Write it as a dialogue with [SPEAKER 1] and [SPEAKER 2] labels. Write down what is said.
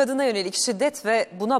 [SPEAKER 1] kadına yönelik şiddet ve buna